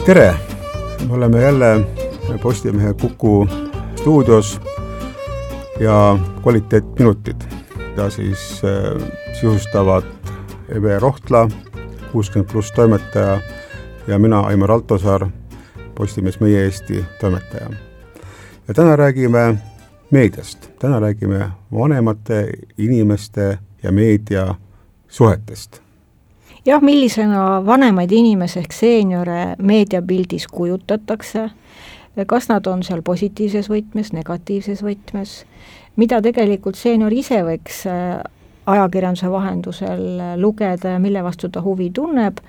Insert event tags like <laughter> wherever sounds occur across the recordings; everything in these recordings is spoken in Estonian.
tere, me oleme jälle Postimehe Kuku stuudios ja kvaliteetminutid, mida siis äh, sisustavad Eve Rohtla, kuuskümmend pluss toimetaja ja mina, Aimar Altosaar, Postimees Meie Eesti toimetaja. ja täna räägime meediast, täna räägime vanemate inimeste ja meedia suhetest jah, millisena vanemaid inimesi ehk seeniore meediapildis kujutatakse, kas nad on seal positiivses võtmes, negatiivses võtmes, mida tegelikult seenior ise võiks äh, ajakirjanduse vahendusel lugeda ja mille vastu ta huvi tunneb,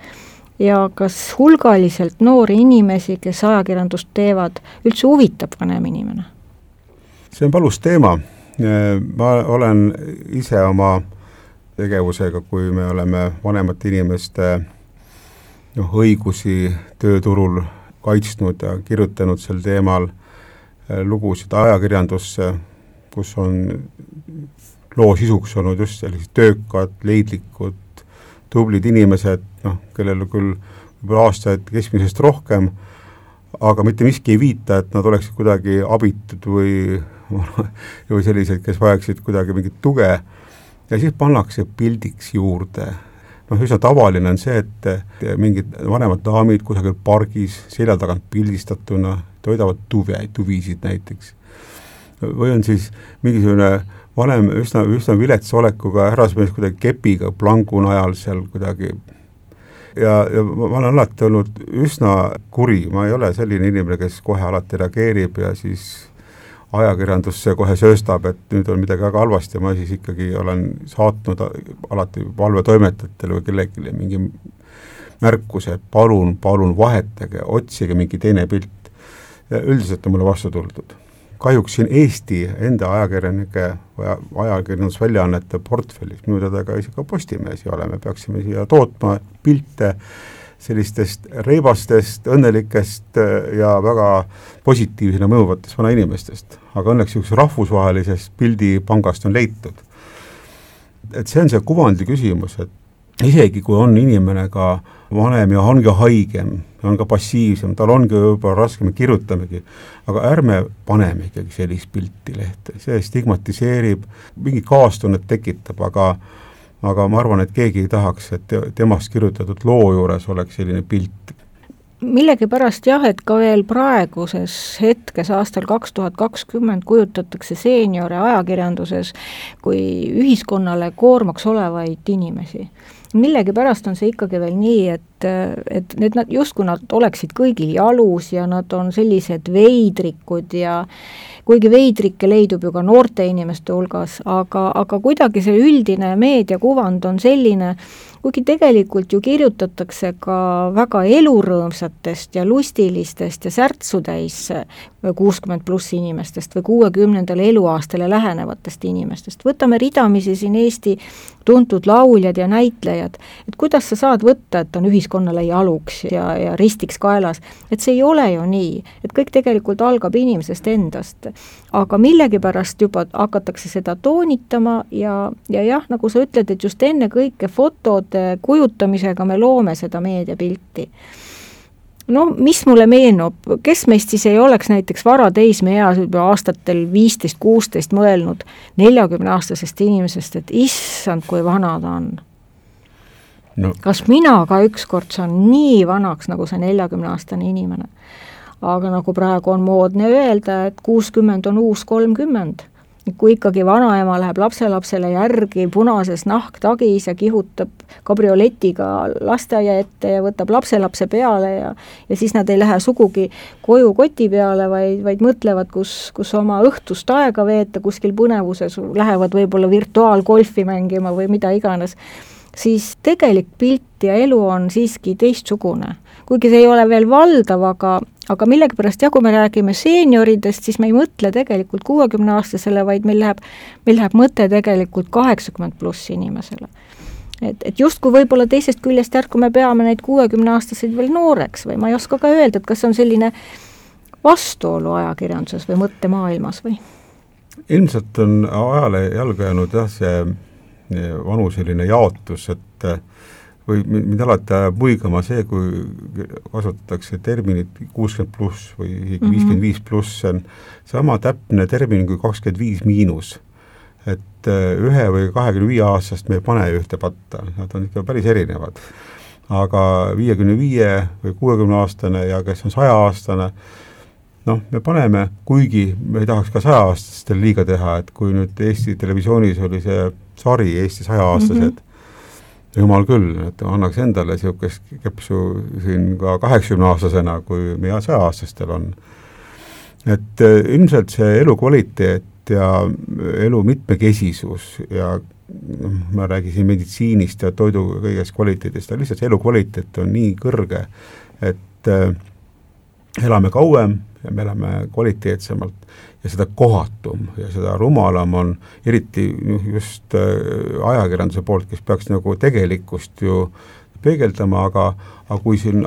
ja kas hulgaliselt noori inimesi, kes ajakirjandust teevad, üldse huvitab vanem inimene? see on valus teema, ma olen ise oma tegevusega, kui me oleme vanemate inimeste noh, õigusi tööturul kaitsnud ja kirjutanud sel teemal eh, lugusid ajakirjandusse, kus on loo sisuks olnud just sellised töökad, leidlikud, tublid inimesed, noh, kellel küll võib-olla aastaid keskmisest rohkem, aga mitte miski ei viita, et nad oleksid kuidagi abitud või <laughs> või sellised, kes vajaksid kuidagi mingit tuge ja siis pannakse pildiks juurde. noh, üsna tavaline on see, et mingid vanemad daamid kusagil pargis selja tagant pildistatuna toidavad tuve, tuvisid näiteks. või on siis mingisugune vanem, üsna, üsna viletsa olekuga härrasmees kuidagi kepiga plangu najal seal kuidagi ja, ja ma olen alati olnud üsna kuri, ma ei ole selline inimene, kes kohe alati reageerib ja siis ajakirjandusse kohe sööstab, et nüüd on midagi väga halvasti, ma siis ikkagi olen saatnud alati valvetoimetajatele või kellelegi mingi märkuse, palun, palun vahetage, otsige mingi teine pilt. üldiselt on mulle vastu tuldud. kahjuks siin Eesti enda ajakirjanike või ajakirjandusväljaannete portfellis minu teada ka isegi Postimehes ei ole, me peaksime siia tootma pilte sellistest reibastest, õnnelikest äh, ja väga positiivsena mõjuvatest vanainimestest. aga õnneks niisugusest rahvusvahelisest pildipangast on leitud. et see on see kuvandi küsimus, et isegi kui on inimene ka vanem ja ongi haigem, on ka passiivsem, tal ongi võib-olla raskem, kirjutamegi, aga ärme paneme ikkagi sellist pilti lehte, see stigmatiseerib, mingi kaastunnet tekitab, aga aga ma arvan, et keegi ei tahaks, et temast kirjutatud loo juures oleks selline pilt. millegipärast jah, et ka veel praeguses hetkes, aastal kaks tuhat kakskümmend, kujutatakse seeniore ajakirjanduses kui ühiskonnale koormaks olevaid inimesi millegipärast on see ikkagi veel nii, et, et need nad, justkui nad oleksid kõigil jalus ja nad on sellised veidrikud ja kuigi veidrikke leidub ju ka noorte inimeste hulgas, aga, aga kuidagi see üldine meediakuvand on selline, kuigi tegelikult ju kirjutatakse ka väga elurõõmsatest ja lustilistest ja särtsu täis kuuskümmend pluss inimestest või kuuekümnendale eluaastale lähenevatest inimestest, võtame ridamisi siin Eesti tuntud lauljad ja näitlejad, et kuidas sa saad võtta, et on ühiskonnale jaluks ja, ja ristiks kaelas, et see ei ole ju nii, et kõik tegelikult algab inimesest endast aga millegipärast juba hakatakse seda toonitama ja, ja jah, nagu sa ütled, et just ennekõike fotode kujutamisega me loome seda meediapilti. No mis mulle meenub, kes meist siis ei oleks näiteks varateismeeas juba aastatel viisteist, kuusteist mõelnud neljakümneaastasest inimesest, et issand, kui vana ta on? No.. kas mina ka ükskord saan nii vanaks, nagu see neljakümneaastane inimene? Aga nagu praegu on moodne öelda, et kuuskümmend on uus kolmkümmend. kui ikkagi vanaema läheb lapselapsele järgi punases nahktagis ja kihutab kabrioletiga lasteaia ette ja võtab lapselapse peale ja ja siis nad ei lähe sugugi koju koti peale, vaid, vaid mõtlevad, kus, kus oma õhtust aega veeta kuskil põnevuses, lähevad võib-olla virtuaalgolfi mängima või mida iganes, siis tegelik pilt ja elu on siiski teistsugune. Kuigi see ei ole veel valdav, aga aga millegipärast jah, kui me räägime seenioridest, siis me ei mõtle tegelikult kuuekümneaastasele, vaid meil läheb, meil läheb mõte tegelikult kaheksakümmend pluss inimesele. et, et justkui võib-olla teisest küljest järsku me peame neid kuuekümneaastaseid veel nooreks või ma ei oska ka öelda, et kas on selline vastuolu ajakirjanduses või mõttemaailmas või? ilmselt on ajale jalgu jäänud jah, see vanuseline jaotus, et või mind alati ajab muigama see, kui kasutatakse terminit kuuskümmend pluss või isegi mhm. viiskümmend viis pluss, see on sama täpne termin kui kakskümmend viis miinus. et äh, ühe või kahekümne viie aastast me ei pane ühte patta, nad on ikka päris erinevad. aga viiekümne viie või kuuekümne aastane ja kes on sajaaastane, noh, me paneme, kuigi me ei tahaks ka sajaaastastel liiga teha, et kui nüüd Eesti Televisioonis oli see sari Eesti sajaaastased mm, -hmm jumal küll, et annaks endale niisugust kepsu siin ka kaheksakümneaastasena, kui meie saja-aastastel on. et äh, ilmselt see elukvaliteet ja elu mitmekesisus ja noh, ma räägisin meditsiinist ja toidu kõigest kvaliteedist, aga lihtsalt see elukvaliteet on nii kõrge, et äh, elame kauem ja me elame kvaliteetsemalt ja seda kohatum ja seda rumalam on eriti just äh, ajakirjanduse poolt, kes peaks nagu tegelikkust ju peegeldama, aga, aga kui siin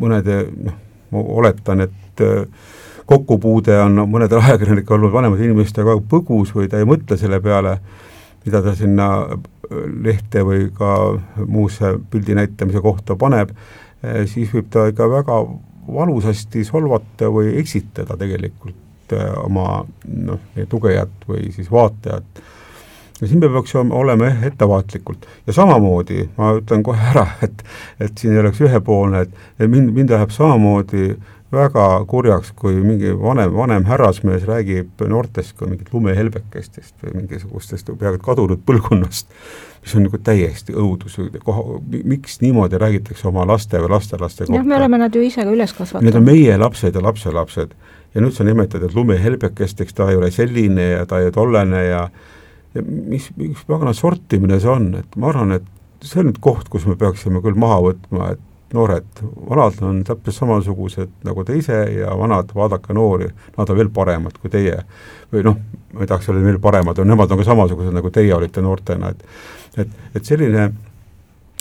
mõnede noh, ma oletan, et äh, kokkupuude on mõnedel <laughs> ajakirjanikel olnud vanemate inimestega põgus või ta ei mõtle selle peale, mida ta sinna äh, lehte või ka muusse pildi näitamise kohta paneb, siis võib ta ikka väga valusasti solvata või eksitada tegelikult Äh, oma noh, tugejat või siis vaatajat. ja siin me peaks olema ettevaatlikult ja samamoodi ma ütlen kohe ära, et et siin ei oleks ühepoolne, et mind, mind läheb samamoodi väga kurjaks, kui mingi vanem, vanem härrasmees räägib noortest kui mingit lumehelbekestest või mingisugustest peaaegu kadunud põlvkonnast, mis on nagu täiesti õudus, miks niimoodi räägitakse oma laste või lastelaste kohta? jah, me oleme nad ju ise ka üles kasvatanud. Need on meie lapsed ja lapselapsed ja nüüd sa nimetad, et lumehelbekesteks ta ei ole selline ja ta ei ole tollene ja ja mis, mis pagana sortimine see on, et ma arvan, et see on nüüd koht, kus me peaksime küll maha võtma, et noored, vanad on täpselt samasugused nagu te ise ja vanad, vaadake noori, nad on veel paremad kui teie. või noh, ma ei tahaks öelda veel paremad, nemad on ka samasugused, nagu teie olite noortena, et et, et selline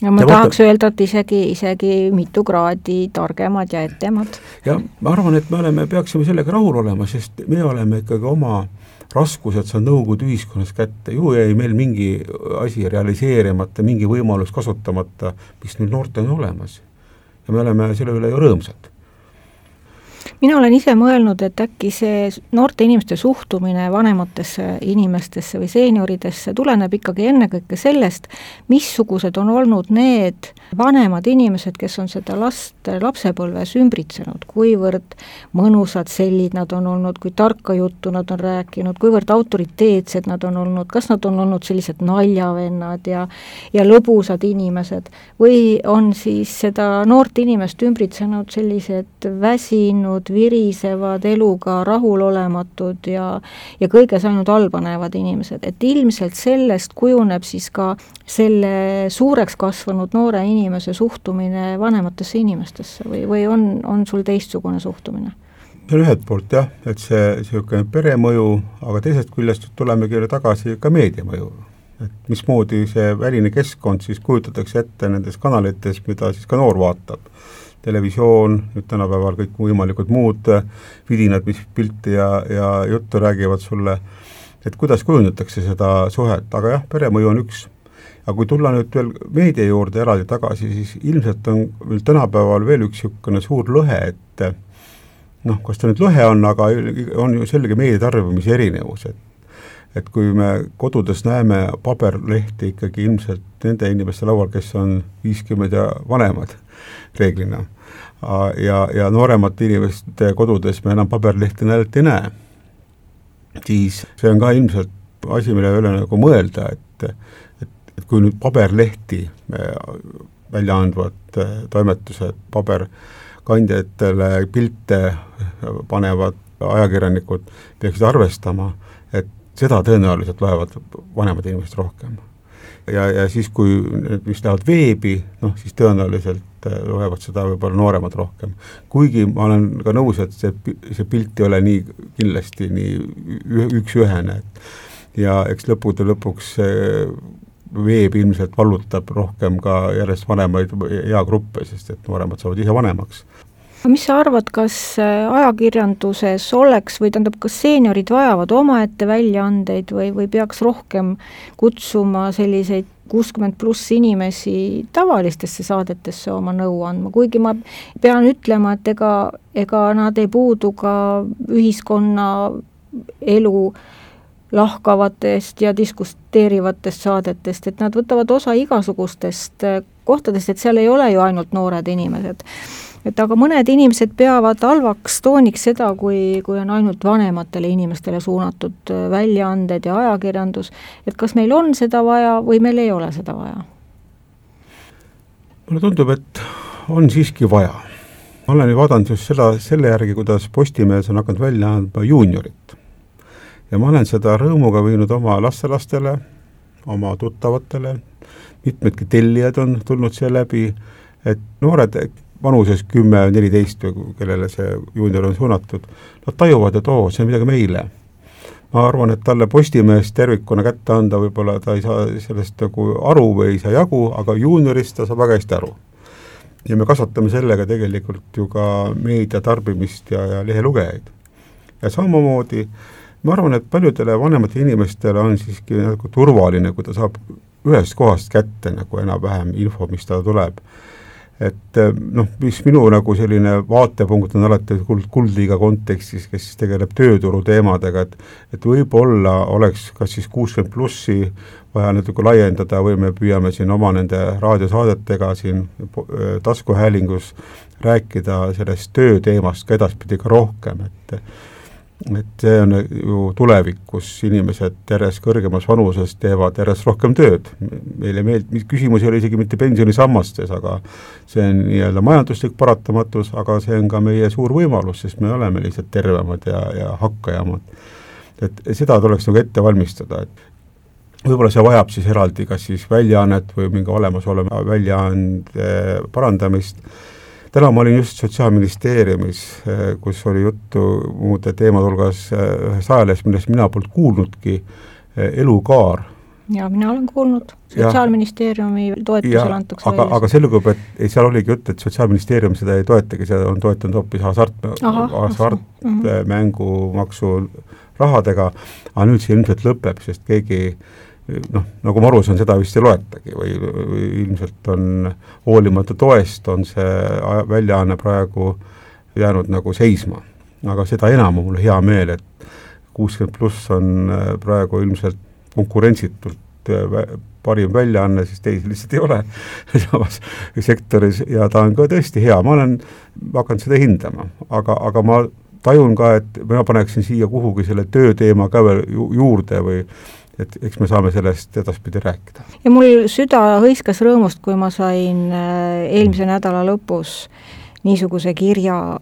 ja ma ja tahaks vaata, öelda, et isegi, isegi mitu kraadi targemad ja etemad. ja ma arvan, et me oleme, peaksime sellega rahul olema, sest me oleme ikkagi oma raskused saanud Nõukogude ühiskonnas kätte, ju jäi meil mingi asi realiseerimata, mingi võimalus kasutamata, mis nüüd noortel on olemas. Ja me oleme selle üle ju rõõmsad mina olen ise mõelnud, et äkki see noorte inimeste suhtumine vanematesse inimestesse või seenioridesse tuleneb ikkagi ennekõike sellest, missugused on olnud need vanemad inimesed, kes on seda last lapsepõlves ümbritsenud, kuivõrd mõnusad sellid nad on olnud, kui tarka juttu nad on rääkinud, kuivõrd autoriteetsed nad on olnud, kas nad on olnud sellised naljavennad ja ja lõbusad inimesed või on siis seda noort inimest ümbritsenud sellised väsinud, virisevad, eluga rahulolematud ja ja kõiges ainult halba näevad inimesed, et ilmselt sellest kujuneb siis ka selle suureks kasvanud noore inimese suhtumine vanematesse inimestesse või, või on, on sul teistsugune suhtumine? see on ühelt poolt jah, et see niisugune peremõju, aga teisest küljest tulemegi tagasi ka meediamõju. et mismoodi see väline keskkond siis kujutatakse ette nendes kanalites, mida siis ka noor vaatab televisioon, nüüd tänapäeval kõikvõimalikud muud äh, vidinad, mis pilti ja, ja juttu räägivad sulle, et kuidas kujundatakse seda suhet, aga jah, peremõju on üks. aga kui tulla nüüd veel meedia juurde eraldi tagasi, siis ilmselt on meil tänapäeval veel üks niisugune suur lõhe, et noh, kas ta nüüd lõhe on, aga on ju selge meedia tarbimise erinevus, et et kui me kodudes näeme paberlehti ikkagi ilmselt nende inimeste laual, kes on viiskümmend ja vanemad, reeglina. ja, ja nooremate inimeste kodudes me enam paberlehti näiteks ei näe. siis see on ka ilmselt asi, mille üle nagu mõelda, et, et, et kui nüüd paberlehti välja andvad äh, toimetused, paberkandjatele pilte panevad ajakirjanikud peaksid arvestama, et seda tõenäoliselt loevad vanemad inimesed rohkem ja, ja siis, kui need, mis lähevad veebi, noh siis tõenäoliselt äh, loevad seda võib-olla nooremad rohkem. kuigi ma olen ka nõus, et see, see pilt ei ole nii kindlasti nii üks-ühene, et ja eks lõppude lõpuks veeb ilmselt vallutab rohkem ka järjest vanemaid eagruppe, sest et nooremad saavad ise vanemaks mis sa arvad, kas äh, ajakirjanduses oleks või tähendab, kas seeniorid vajavad omaette väljaandeid või, või peaks rohkem kutsuma selliseid kuuskümmend pluss inimesi tavalistesse saadetesse oma nõu andma, kuigi ma pean ütlema, et ega, ega nad ei puudu ka ühiskonna elu lahkavatest ja diskuteerivatest saadetest, et nad võtavad osa igasugustest kohtadest, et seal ei ole ju ainult noored inimesed et aga mõned inimesed peavad halvaks tooniks seda, kui, kui on ainult vanematele inimestele suunatud äh, väljaanded ja ajakirjandus, et kas meil on seda vaja või meil ei ole seda vaja? mulle tundub, et on siiski vaja. ma olen ju vaadanud just seda, selle järgi, kuidas Postimehes on hakanud välja andma juuniorit. ja ma olen seda rõõmuga viinud oma lastelastele, oma tuttavatele, mitmedki tellijad on tulnud seeläbi, et noored vanuses kümme, neliteist või kellele see juunior on suunatud, nad tajuvad, et oo, see on midagi meile. ma arvan, et talle Postimehest tervikuna kätte anda, võib-olla ta ei saa sellest nagu aru või ei saa jagu, aga juuniorist ta saab väga hästi aru. ja me kasvatame sellega tegelikult ju ka meedia tarbimist ja, ja lehelugejaid. ja samamoodi ma arvan, et paljudele vanematele inimestele on siiski nagu turvaline, kui ta saab ühest kohast kätte nagu enam-vähem info, mis talle tuleb et eh, noh, mis minu nagu selline vaatepunkt on alati kuld, kuldliiga kontekstis, kes siis tegeleb tööturu teemadega, et et võib-olla oleks kas siis kuuskümmend plussi vaja natuke laiendada või me püüame siin oma nende raadiosaadetega siin eh, taskuhäälingus rääkida sellest tööteemast ka edaspidi ka rohkem, et et see on ju tulevik, kus inimesed järjest kõrgemas vanuses teevad järjest rohkem tööd. meile meeldib, küsimus ei ole isegi mitte pensionisammastes, aga see on nii-öelda majanduslik paratamatus, aga see on ka meie suur võimalus, sest me oleme lihtsalt tervemad ja, ja hakkajamad. et seda tuleks nagu ette valmistada, et võib-olla see vajab siis eraldi kas siis väljaannet või mingi olemasoleva väljaande parandamist täna ma olin just Sotsiaalministeeriumis, eh, kus oli juttu muude teemade hulgas eh, ühest ajalehest, millest mina polnud kuulnudki, eh, Elukaar. jaa, mina olen kuulnud, Sotsiaalministeeriumi toetusel antakse aga, aga selgub, et seal oligi jutt, et Sotsiaalministeerium seda ei toetagi, seda on toetanud hoopis hasartmängumaksu hasart, rahadega, aga nüüd see ilmselt lõpeb, sest keegi noh, nagu ma aru saan, seda vist ei loetagi või, või ilmselt on hoolimata toest, on see väljaanne praegu jäänud nagu seisma. aga seda enam on mul hea meel, et kuuskümmend pluss on äh, praegu ilmselt konkurentsitult äh, parim väljaanne, siis teisi lihtsalt ei ole <laughs> samas sektoris ja ta on ka tõesti hea, ma olen hakanud seda hindama, aga, aga ma tajun ka, et mina paneksin siia kuhugi selle tööteema ka veel ju juurde või et eks me saame sellest edaspidi rääkida. ja mul süda hõiskas rõõmust, kui ma sain äh, eelmise nädala lõpus niisuguse kirja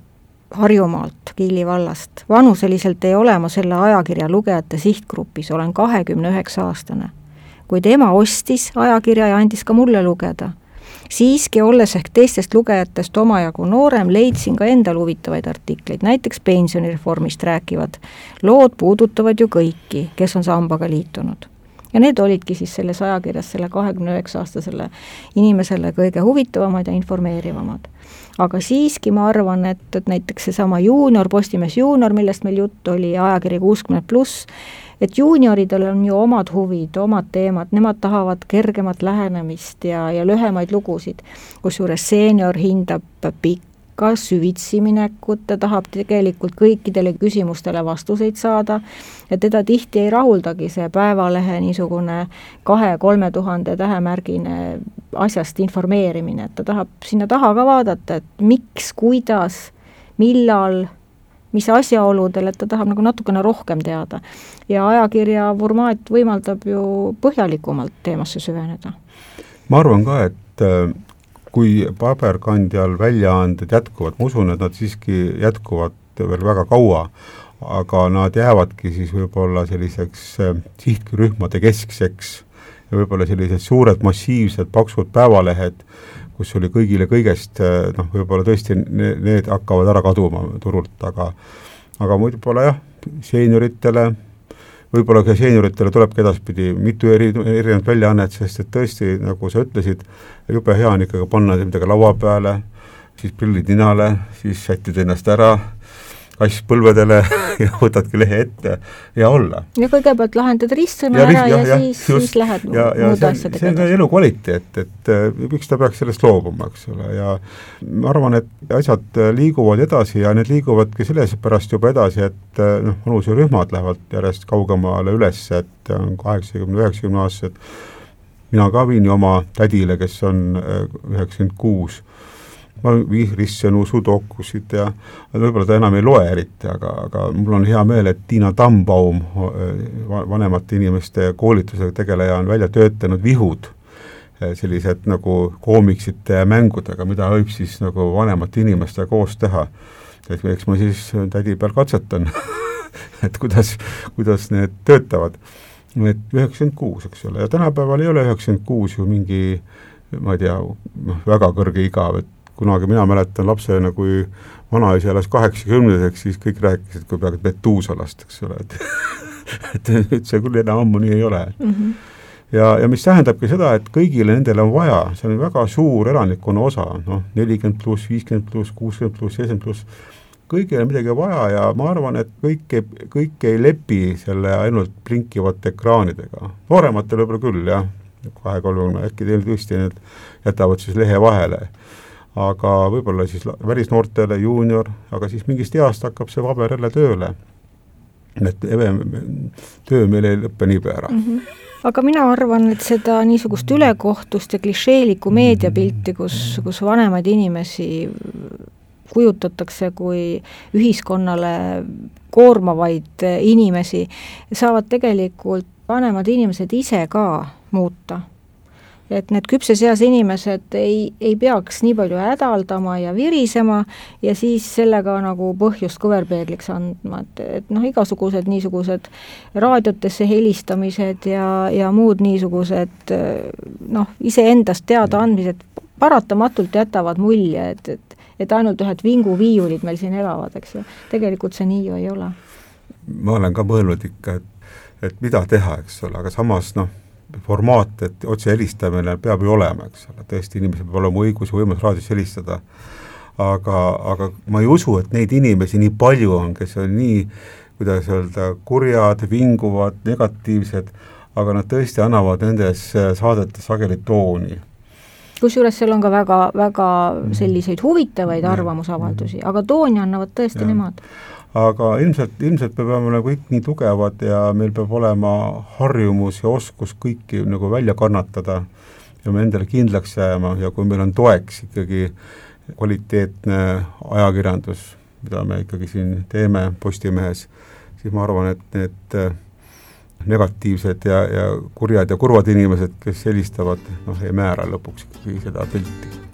Harjumaalt, Kiili vallast. vanuseliselt ei ole ma selle ajakirja lugejate sihtgrupis, olen kahekümne üheksa aastane. kuid ema ostis ajakirja ja andis ka mulle lugeda siiski, olles ehk teistest lugejatest omajagu noorem, leidsin ka endal huvitavaid artikleid, näiteks pensionireformist rääkivad lood puudutavad ju kõiki, kes on sambaga liitunud ja need olidki siis selles ajakirjas selle kahekümne üheksa aastasele inimesele kõige huvitavamad ja informeerivamad. aga siiski ma arvan, et, et näiteks seesama Juunior, Postimees Juunior, millest meil juttu oli, ajakiri kuuskümmend pluss, et juunioridel on ju omad huvid, omad teemad, nemad tahavad kergemat lähenemist ja, ja lühemaid lugusid, kusjuures seenior hindab pikka süvitsi minekut, ta tahab tegelikult kõikidele küsimustele vastuseid saada ja teda tihti ei rahuldagi see Päevalehe niisugune kahe-kolme tuhande tähemärgine asjast informeerimine, et ta tahab sinna taha ka vaadata, et miks, kuidas, millal mis asjaoludel, et ta tahab nagu natukene rohkem teada. ja ajakirja formaat võimaldab ju põhjalikumalt teemasse süveneda. ma arvan ka, et äh, kui paberkandjal väljaanded jätkuvad, ma usun, et nad siiski jätkuvad veel väga kaua, aga nad jäävadki siis võib-olla selliseks äh, sihtrühmade keskseks ja võib-olla sellised suured massiivsed paksud päevalehed, kus oli kõigile kõigest eh, noh, võib-olla tõesti need hakkavad ära kaduma turult, aga aga võib-olla jah, seenioritele, võib-olla ka seenioritele tulebki edaspidi mitu eri, erinevat väljaannet, sest et tõesti, nagu sa ütlesid, jube hea on ikkagi panna midagi laua peale, siis prillid ninale, siis sättida ennast ära, kass põlvedele <laughs> ja võtadki lehe ette. Ja olla. ja kõigepealt lahendad ristsõna ära ja, ja siis, siis lähed ja, ja muude asjadega see on ka elukvaliteet, et miks ta peaks sellest loobuma, eks ole, ja ma arvan, et asjad liiguvad edasi ja need liiguvadki sellepärast juba edasi, et noh, vanuserühmad lähevad järjest kaugemale üles, et on kaheksakümne, üheksakümne aastased, mina ka viin ju oma tädile, kes on üheksakümmend kuus ma vihrissen usudokusid ja võib-olla ta enam ei loe eriti, aga, aga mul on hea meel, et Tiina Tambaum, vanemate inimeste koolitusega tegeleja, on välja töötanud vihud, sellised nagu koomiksite mängudega, mida võib siis nagu vanemate inimestega koos teha. et eks ma siis tädi peal katsetan <laughs> et kuidas, kuidas need töötavad. et üheksakümmend kuus, eks ole, ja tänapäeval ei ole üheksakümmend kuus ju mingi ma ei tea, noh, väga kõrge iga, et kunagi mina mäletan lapsena, kui vanaisa elas kaheksakümneseks, siis kõik rääkisid kui peaaegu Metuusalast, eks ole, et <laughs> et nüüd see küll enam ammu nii ei ole mm. -hmm. ja, ja mis tähendabki seda, et kõigile nendele on vaja, see on väga suur elanikkonna osa, noh, nelikümmend pluss, viiskümmend pluss, kuuskümmend pluss, seitsekümmend pluss, kõigile midagi vaja ja ma arvan, et kõik ei, kõik ei lepi selle ainult blinkivate ekraanidega, noorematel võib-olla küll jah, kahe-kolmekümne, äkki teil tõesti need jätavad siis lehe vahele aga võib-olla siis välisnoortele juunior, aga siis mingist east hakkab see paber jälle tööle. et töö meil ei lõpe niipea ära mm. -hmm aga mina arvan, et seda niisugust ülekohtust ja klišeelikku meediapilti, kus, kus vanemaid inimesi kujutatakse kui ühiskonnale koormavaid inimesi, saavad tegelikult vanemad inimesed ise ka muuta et need küpses eas inimesed ei, ei peaks nii palju hädaldama ja virisema ja siis sellega nagu põhjust kõverpeegliks andma, et, et noh, igasugused niisugused raadiotesse helistamised ja, ja muud niisugused noh, iseendast teadaandmised paratamatult jätavad mulje, et, et et ainult ühed vinguviiulid meil siin elavad, eks ju. tegelikult see nii ju ei ole. ma olen ka mõelnud ikka, et, et mida teha, eks ole, aga samas noh, formaat, et otse helistamine peab ju olema, eks ole, tõesti inimesel peab olema õigus ja võimalus raadios helistada, aga, aga ma ei usu, et neid inimesi nii palju on, kes on nii, kuidas öelda, kurjad, vinguvad, negatiivsed, aga nad tõesti annavad nendes saadetes sageli tooni. Kusjuures seal on ka väga, väga selliseid huvitavaid arvamusavaldusi, aga tooni annavad tõesti ja. nemad aga ilmselt, ilmselt me peame nagu kõik nii tugevad ja meil peab olema harjumus ja oskus kõiki nagu välja kannatada ja me endale kindlaks jääma. Ja kui meil on toeks ikkagi kvaliteetne ajakirjandus, mida me ikkagi siin teeme Postimehes, siis ma arvan, et need äh, negatiivsed ja, ja kurjad ja kurvad inimesed, kes helistavad, noh, ei määra lõpuks ikkagi seda pilti